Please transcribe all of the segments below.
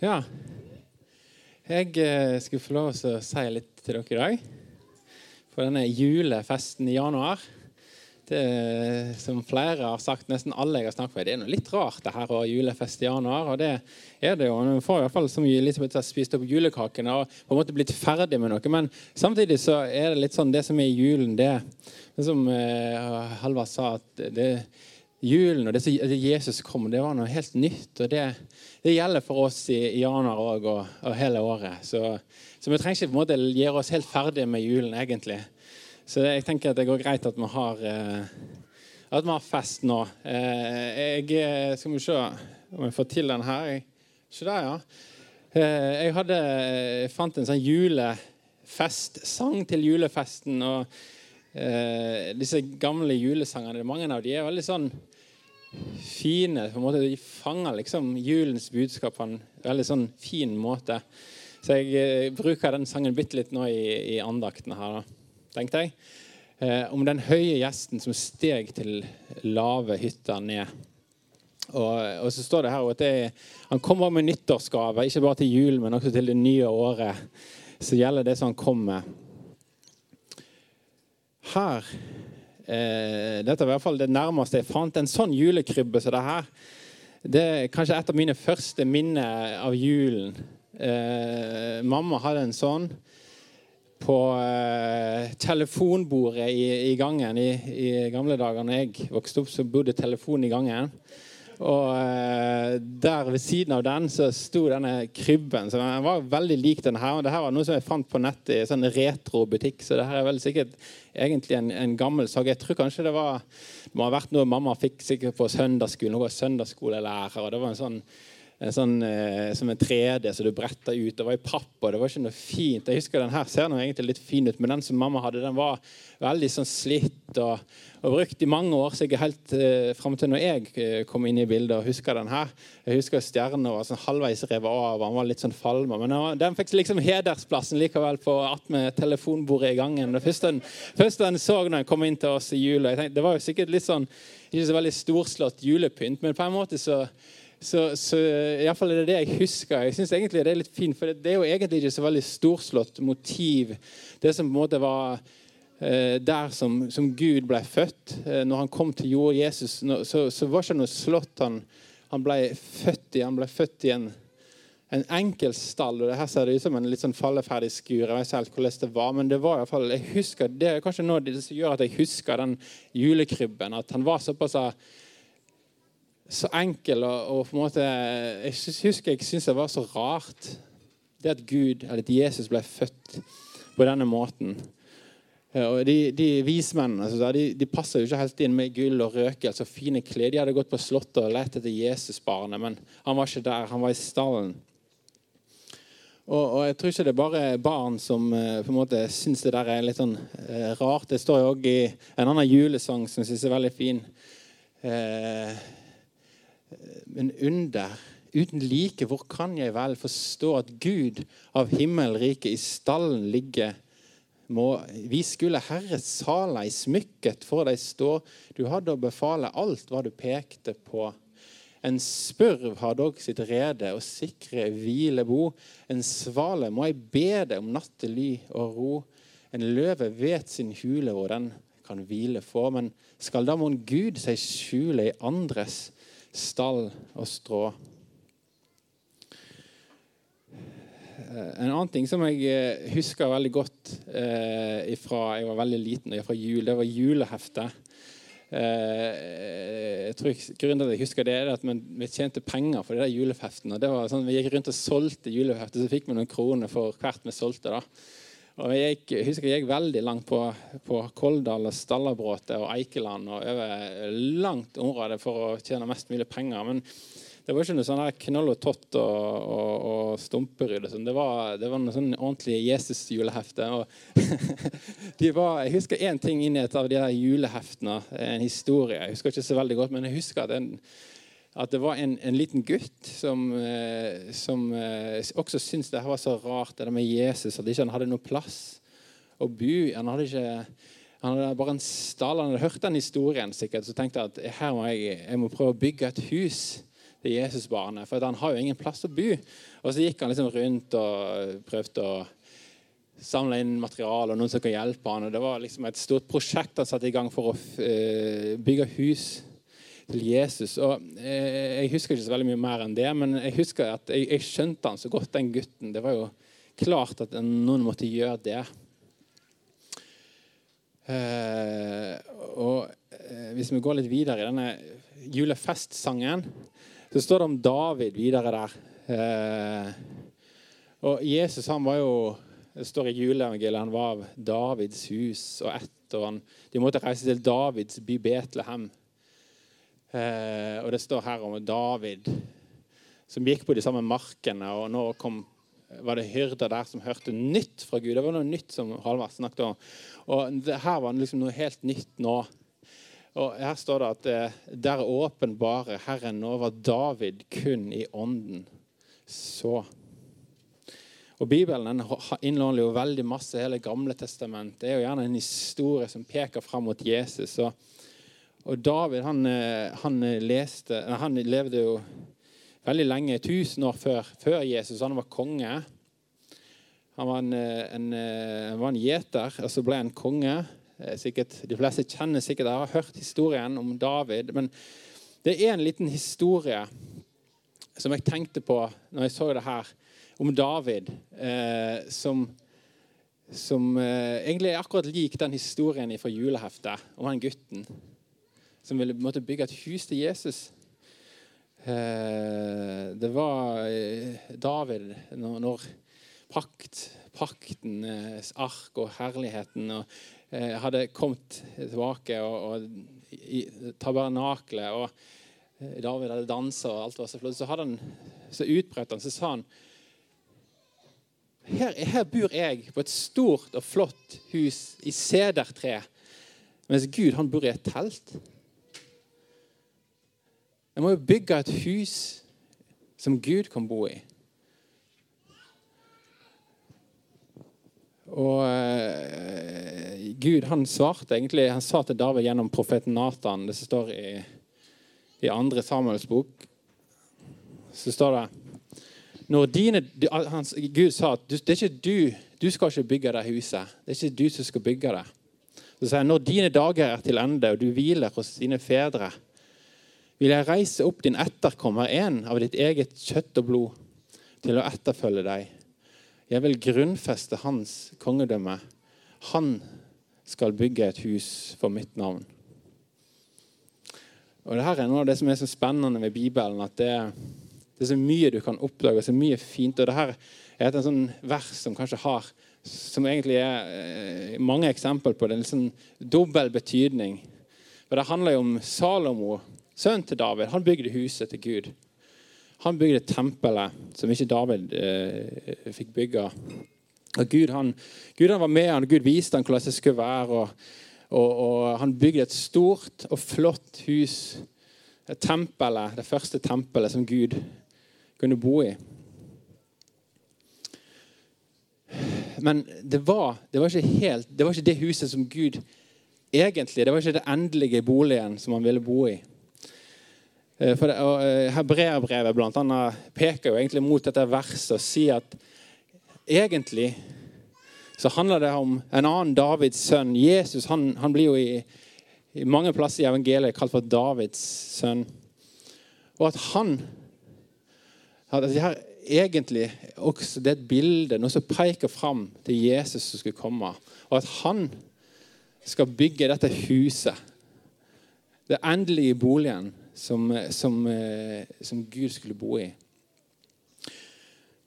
Ja. Jeg eh, skulle få lov til å si litt til dere i dag. For denne julefesten i januar det, Som flere har sagt, nesten alle jeg har snakket med, det er noe litt rart det her å ha julefest i januar. Og det er det jo. Nå får i hvert fall som Elisabeth har spist opp julekakene og på en måte blitt ferdig med noe. Men samtidig så er det litt sånn det som er i julen, det, det som eh, Halvard sa, at det, julen og det som Jesus kom, det var noe helt nytt. og Det, det gjelder for oss i, januar òg og, og, hele året. Så, så, vi trenger ikke på en måte gjøre oss helt ferdige med julen, egentlig. Så jeg tenker at det går greit at vi har, eh, at vi har fest nå. Eh, jeg eh, Skal vi se om jeg får til den her. Se der, ja. Eh, jeg, hadde, jeg fant en sånn julefestsang til julefesten. og eh, disse gamle julesangene, mange av de er veldig sånn fine. på en måte De fanger liksom julens budskap på en veldig sånn fin måte. Så jeg eh, bruker den sangen bitte litt nå i, i andaktene her, tenkte jeg. Eh, om den høye gjesten som steg til lave hytta ned. Og, og, så står det her at det, han kommer med nyttårsgave, ikke bare til jul, men også til det nye året. Så gjelder det som han kommer. Her eh, Dette var i hvert fall det nærmeste jeg fant en sånn julekrybbe som det her. Det er kanskje et av mine første minner av julen. Eh, mamma hadde en sånn på eh, telefonbordet i, i gangen. I, I, gamle dager når jeg vokste opp, så bodde telefonen i gangen. Og eh, der ved siden av den så sto denne krybben. så Den var veldig lik denne og det her var noe som jeg fant på nettet i en sånn retrobutikk. Så det her er vel sikkert egentlig en, en gammel sak. Jeg tror kanskje det var det må ha vært noe mamma fikk sikkert på søndagsskolen. Hun var søndagsskolelærer. og det var en sånn sånn, eh, som en 3D som du bretta ut. Det var i papp, og det var ikke noe fint. Jeg husker Den her ser noe egentlig litt fin ut, men den som mamma hadde, den var veldig sånn slitt og, og brukt i mange år. Så jeg er helt eh, fram til når jeg eh, kom inn i bildet og husker den her. Jeg husker stjerna var sånn halvveis revet av, han var litt sånn falma. Men den fikk liksom hedersplassen likevel på attmed telefonbordet i gangen. Det første den, første den så når den kom inn til oss i jula, jeg tenkte, Det var jo sikkert litt sånn ikke så veldig storslått julepynt, men på en måte så så, så fall er det det jeg husker. Jeg synes egentlig Det er litt fint, for det, er jo egentlig ikke så veldig storslått motiv. Det som på en måte var eh, der som, som, Gud ble født. Eh, når han kom til jord, Jesus, når, så, så, var det ikke noe slott han, han, ble født i. Han ble født i en, en enkel stall. og det her ser det ut som en litt sånn falleferdig skur. Jeg vet ikke helt hvordan det var, men det var i hvert fall, jeg husker, det er kanskje noe det som gjør at jeg husker den julekrybben. At han var såpass så enkel og, og, på en måte Jeg husker jeg syntes det var så rart det at Gud, eller at Jesus, ble født på denne måten. Og De, de vismennene altså, de, de passer jo ikke helt inn med gull og røkelse og fine klær. De hadde gått på slottet og lett etter Jesusbarnet, men han var ikke der. Han var i stallen. Og, og, Jeg tror ikke det er bare barn som eh, på en måte syns det der er litt sånn eh, rart. Det står jo òg i en annen julesang som jeg syns er veldig fin. Eh, men under uten like, hvor kan jeg vel forstå at Gud av himmelriket i stallen ligger? Må, vi skulle Herres sala i smykket for deg stå. Du hadde å befale alt hva du pekte på. En spurv har dog sitt rede og sikre hvilebo. En svale må jeg be deg om nattely og ro. En løve vet sin hule hvor den kan hvile få. Men skal da mon Gud seg skjule i andres stall og strå. Eh, en annen ting som jeg eh, husker veldig godt eh, fra jeg var veldig liten, fra jul, det var juleheftet. Eh, jeg tror Grunnen til at jeg husker det, er at vi tjente penger for de der juleheftene. Det var sånn, vi gikk rundt og solgte julehefter, så fikk vi noen kroner for hvert vi solgte. da. Og jeg, gikk, husker jeg gikk veldig langt på, på Koldal, Stallabråtet og Eikeland og over langt område for å tjene mest mulig penger. Men det var ikke noe sånn knoll og tott og, og, og stumperyd. Sånn. Det, var, det var noe sånn ordentlig Jesus-julehefte. jeg husker én ting inn i et av de der juleheftene. En historie. Jeg husker ikke så veldig godt, men jeg husker at den at det var en, en liten gutt som, eh, som eh, også syntes det var så rart, det med Jesus, at ikke han hadde noe plass å bo Han hadde ikke han hadde bare en stall. Han hadde hørt den historien, sikkert, så tenkte at her må jeg, jeg må prøve å bygge et hus til Jesusbarnet. For han har jo ingen plass å bo. Og så gikk han liksom rundt og prøvde å samle inn materiale og noen som kan hjelpe han. Og det var liksom et stort prosjekt han satte i gang for å uh, bygge hus til Jesus. Og uh, Jeg husker ikke så veldig mye mer enn det, men jeg husker at jeg, jeg skjønte han så godt, den gutten. Det var jo klart at noen måtte gjøre det. Uh, og Hvis vi går litt videre i denne julefestsangen så står det om David videre der. Eh, og Jesus han var jo Det står i juleevangeliet han var av Davids hus og ett. og han, De måtte reise til Davids by Betlehem. Eh, og det står her om David som gikk på de samme markene. Og nå kom, var det hyrder der som hørte nytt fra Gud. Det var noe nytt som Halvard snakket om. Og det her var liksom noe helt nytt nå. Og Her står det at eh, der åpenbare Herren over David kun i ånden så. Og Bibelen innlåner jo veldig masse. Hele Gamle testament. det er jo gjerne en historie som peker fram mot Jesus. Og, og David han, eh, han, leste, han levde jo veldig lenge, 1000 år før, før Jesus. Han var konge. Han var en, eh, en, han var en gjeter, og så ble han konge. Eh, sikkert, de fleste kjenner sikkert Jeg har hørt historien om David. Men det er en liten historie som jeg tenkte på når jeg så det her, om David, eh, som, som eh, egentlig er akkurat lik den historien fra juleheftet om han gutten som ville måtte bygge et hus til Jesus. Eh, det var eh, David når, pakt, paktens ark og herligheten Eh, hadde kommet tilbake og, og i tabernaklet. Og eh, David hadde dansa, og alt var så flott. Så, han, så utbrøt han, så sa han her, her, bor jeg på et stort og flott hus i sedertre, mens Gud han bor i et telt. Jeg må jo bygge et hus som Gud kan bo i. Og uh, Gud han svarte egentlig, han sa til David gjennom profeten Nathan Det som står i, i andre Samuels bok. Så står det når dine, han, Gud sa at det er ikke du, du skal ikke bygge det huset. Det er ikke du som skal bygge det. Så sier han, Når dine dager er til ende, og du hviler hos dine fedre, vil jeg reise opp din etterkommer, en av ditt eget kjøtt og blod, til å etterfølge deg jeg vil grunnfeste hans kongedømme. Han skal bygge et hus for mitt navn. Og det her er noe av det som er så spennende med Bibelen. at det, det er så mye du kan oppdage, så mye fint. Og det her er et sånn vers som kanskje har som egentlig er eh, mange eksempler på det. En sånn dobbel betydning. For Det handler jo om Salomo, sønnen til David. Han bygde huset til Gud. Han bygde tempelet som ikke David eh, fikk bygge. Og Gud, han, Gud han var med han, Gud viste han hvordan det skulle være. Og, og, og, Han bygde et stort og flott hus. Et tempelet, det første tempelet som Gud kunne bo i. Men det var, det var, ikke helt, det var ikke det huset som Gud egentlig Det var ikke det endelige boligen som han ville bo i. Eh, for eh, blant annet, peker jo egentlig mot dette verset og sier at egentlig så handler det om en annen Davids sønn. Jesus han, han blir jo i, i, mange plasser i evangeliet kalt for Davids sønn. Og at han at det her egentlig også det er et bilde, noe som peker fram til Jesus som skulle komme. Og at han skal bygge dette huset, det endelige boligen som, som, eh, som Gud skulle bo i.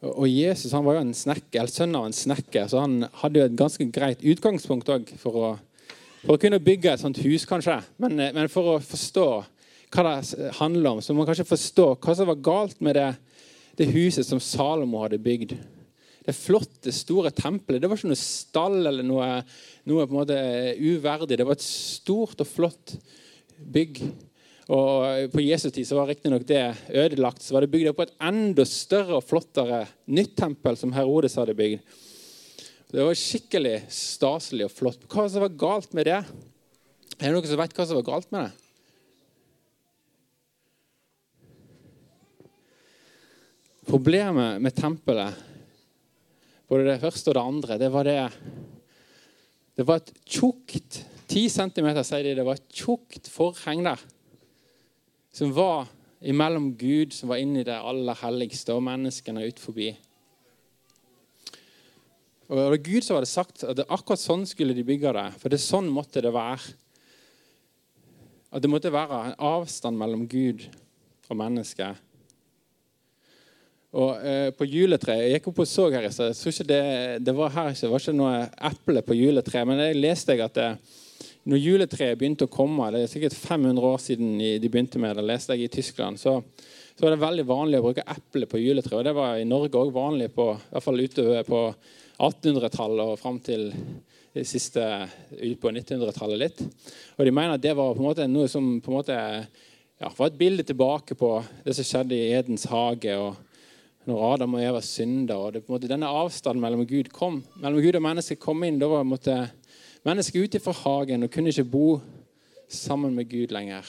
Og Jesus han var jo en snekker, sønn av en snekker, så han hadde jo et ganske greit utgangspunkt for, for, å kunne bygge et sånt hus, kanskje. Men, eh, men, for å forstå hva det handler om, så må man kanskje forstå hva som var galt med det, det huset som Salomo hadde bygd. Det flotte, store tempelet. Det var ikke noe stall eller noe, noe på en måte uverdig. Det var et stort og flott bygg. Og På Jesu tid så var riktignok det ødelagt. Så var det bygd opp et enda større og flottere nytt tempel som Herodes hadde bygd. Det var skikkelig staselig og flott. Hva som var galt med det? Er det noen som vet hva som var galt med det? Problemet med tempelet, både det første og det andre, det var det Det var et tjukt Ti centimeter, sier de. Det var et tjukt forheng der som var imellom Gud, som var inni det aller helligste, og menneskene utenfor. Og det var Gud som hadde sagt at akkurat sånn skulle de bygge det. For det er sånn måtte det være. At det måtte være en avstand mellom Gud og mennesket. Og eh, på juletreet Jeg gikk opp og så her i stad. Ikke det, det var her det var ikke noe eple på juletreet. Men jeg leste jeg at det, når juletreet begynte å komme Det er sikkert 500 år siden de begynte med det. leste jeg i Tyskland, så, så var det veldig vanlig å bruke eple på juletreet. Og det var i Norge òg vanlig, på, i hvert fall utover på 1800-tallet og fram til det siste ut på 1900-tallet litt. Og de mener at det var på en måte noe som på en måte ja, var et bilde tilbake på det som skjedde i Edens hage. og når Adam og Eva synda. og det, på en måte, Denne avstanden mellom Gud, kom, mellom Gud og mennesket kom inn. Da var måtte, mennesket ute fra hagen og kunne ikke bo sammen med Gud lenger.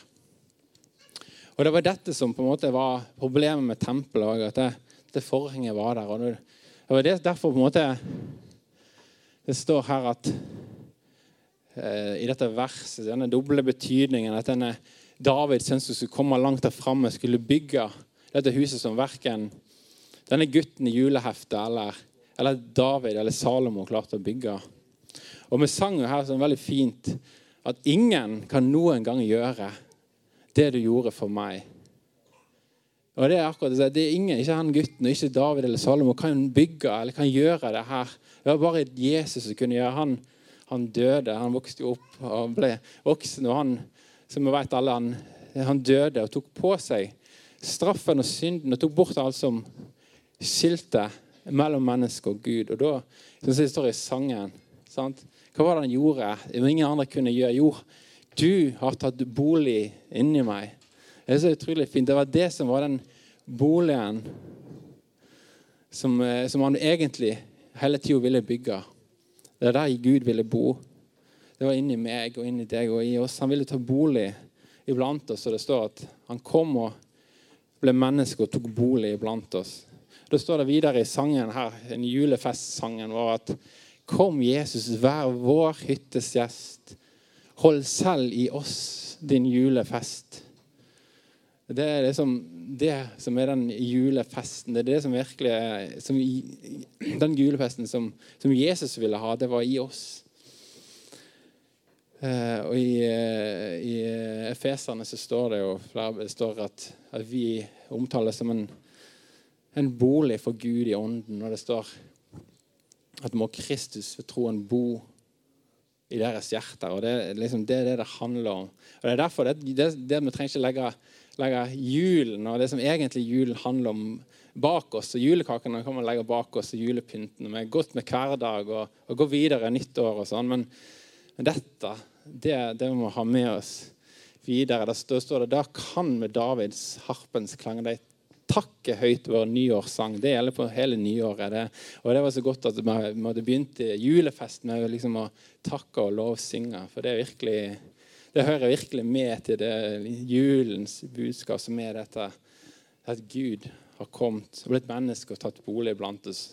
Og Det var dette som på en måte var problemet med tempelet. At det, det forhenget var der. og det, var derfor på en måte det står her at eh, i dette verset, denne doble betydningen, at denne David syntes som skulle komme langt der framme, skulle bygge dette huset som verken denne gutten i juleheftet eller, eller David eller Salomo klarte å bygge. Og vi sang jo her sånn veldig fint at ingen kan noen gang gjøre det du gjorde for meg. Og Det er akkurat det. Det er ingen, ikke han gutten ikke David eller Salomo kan bygge eller kan gjøre det her. Det var bare Jesus som kunne gjøre han. Han døde, han vokste opp og ble voksen. og han, som vi vet alle, han, han døde og tok på seg straffen og synden og tok bort alt som skilte mellom menneske og Gud. Og da, som det står i sangen sant? Hva var det han gjorde? Ingen andre kunne gjøre. Jo, du har tatt bolig inni meg. Det er så utrolig fint. Det var det som var den boligen som, eh, som han egentlig hele tida ville bygge. Det er der Gud ville bo. Det var inni meg og inni deg og i oss. Han ville ta bolig iblant oss. Og det står at han kom og ble menneske og tok bolig iblant oss. Da står det videre i sangen her, en julefestsangen var at Kom, Jesus, vær vår hyttes gjest. Hold selv i oss din julefest. Det er liksom det som er den julefesten. Det er det som virkelig er som, Den julefesten som, som, Jesus ville ha, det var i oss. Eh, og i, eh, i Efeserne så står det jo det står at, at vi omtales som en en bolig for Gud i ånden. når det står at må Kristus ved troen bo i deres hjerter. og Det er liksom det, det, det handler om. Og Det er derfor det, det, det vi trenger ikke legge, legge julen og det som egentlig julen handler om, bak oss. og Julekakene kan man legge bak oss, og julepynten. Vi er godt med hverdag og, og gå videre nyttår og sånn. Men, dette, det, det må vi ha med oss videre. Da står det da kan med Davids harpens klang de takke høyt vår nyårssang. Det gjelder på hele nyåret. Det. Og det var så godt at vi hadde begynt julefest med liksom å takke og lovsynge. For det, virkelig, det hører virkelig med til det julens budskap, som er dette at Gud har kommet og blitt menneske og tatt bolig blant oss.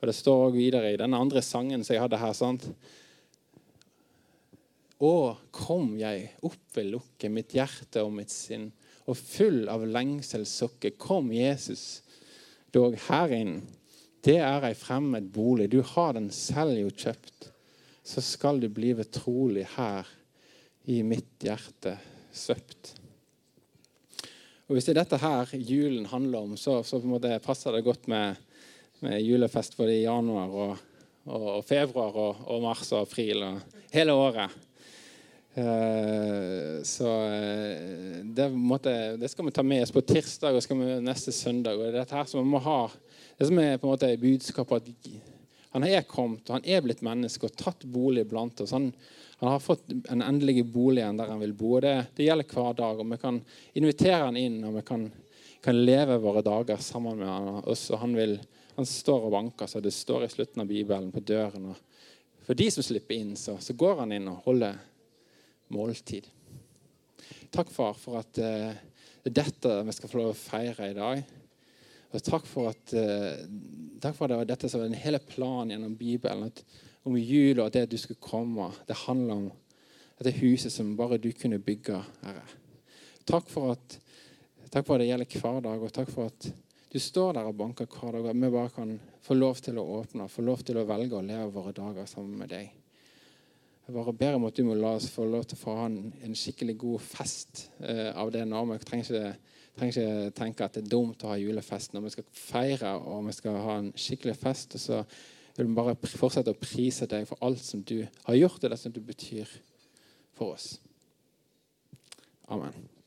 Og Det står også videre i den andre sangen som jeg hadde her. sant? Å, kom jeg opp vil lukke mitt hjerte og mitt sinn og full av lengsel sukke. Kom, Jesus, dog her inn. Det er ei fremmed bolig. Du har den selv jo kjøpt. Så skal du bli vetrolig her i mitt hjerte søpt. Og Hvis det er dette her julen handler om, så, så passer det godt med, med, julefest både i januar og, og, og februar og, og, mars og april og hele året. Eh, så eh, det, måtte, det, skal vi ta med oss på tirsdag og vi neste søndag. og det er dette her som vi må ha, det som er på en måte budskapet at han er kommet og han er blitt menneske og tatt bolig blant oss. Han, han har fått en endelig bolig der han vil bo. det, det, gjelder hver dag. og Vi kan invitere han inn og vi kan, kan leve våre dager sammen med oss. og Han, vil, han står og banker, så det står i slutten av Bibelen, på døren. og For de som slipper inn, så, så går han inn og holder måltid. Takk, far, for at eh, det er dette vi skal få lov å feire i dag. Og takk for at eh, takk for det, dette som er en hele plan gjennom Bibelen. At, om jul og at det du skulle komme. Det handler om dette huset som bare du kunne bygge, Herre. Takk for at, takk for at det gjelder hver dag, og takk for at du står der og banker hver dag. Og at vi bare kan få lov til å åpne, få lov til å velge å leve våre dager sammen med deg. Jeg bare ber om at du må la oss få lov til å få ha en, skikkelig god fest eh, av det nå. Vi trenger ikke, trenger ikke tenke at det er dumt å ha julefest når vi skal feire og vi skal ha en skikkelig fest. og så vil vi bare fortsette å prise deg for alt som du har gjort, og det som du betyr for oss. Amen.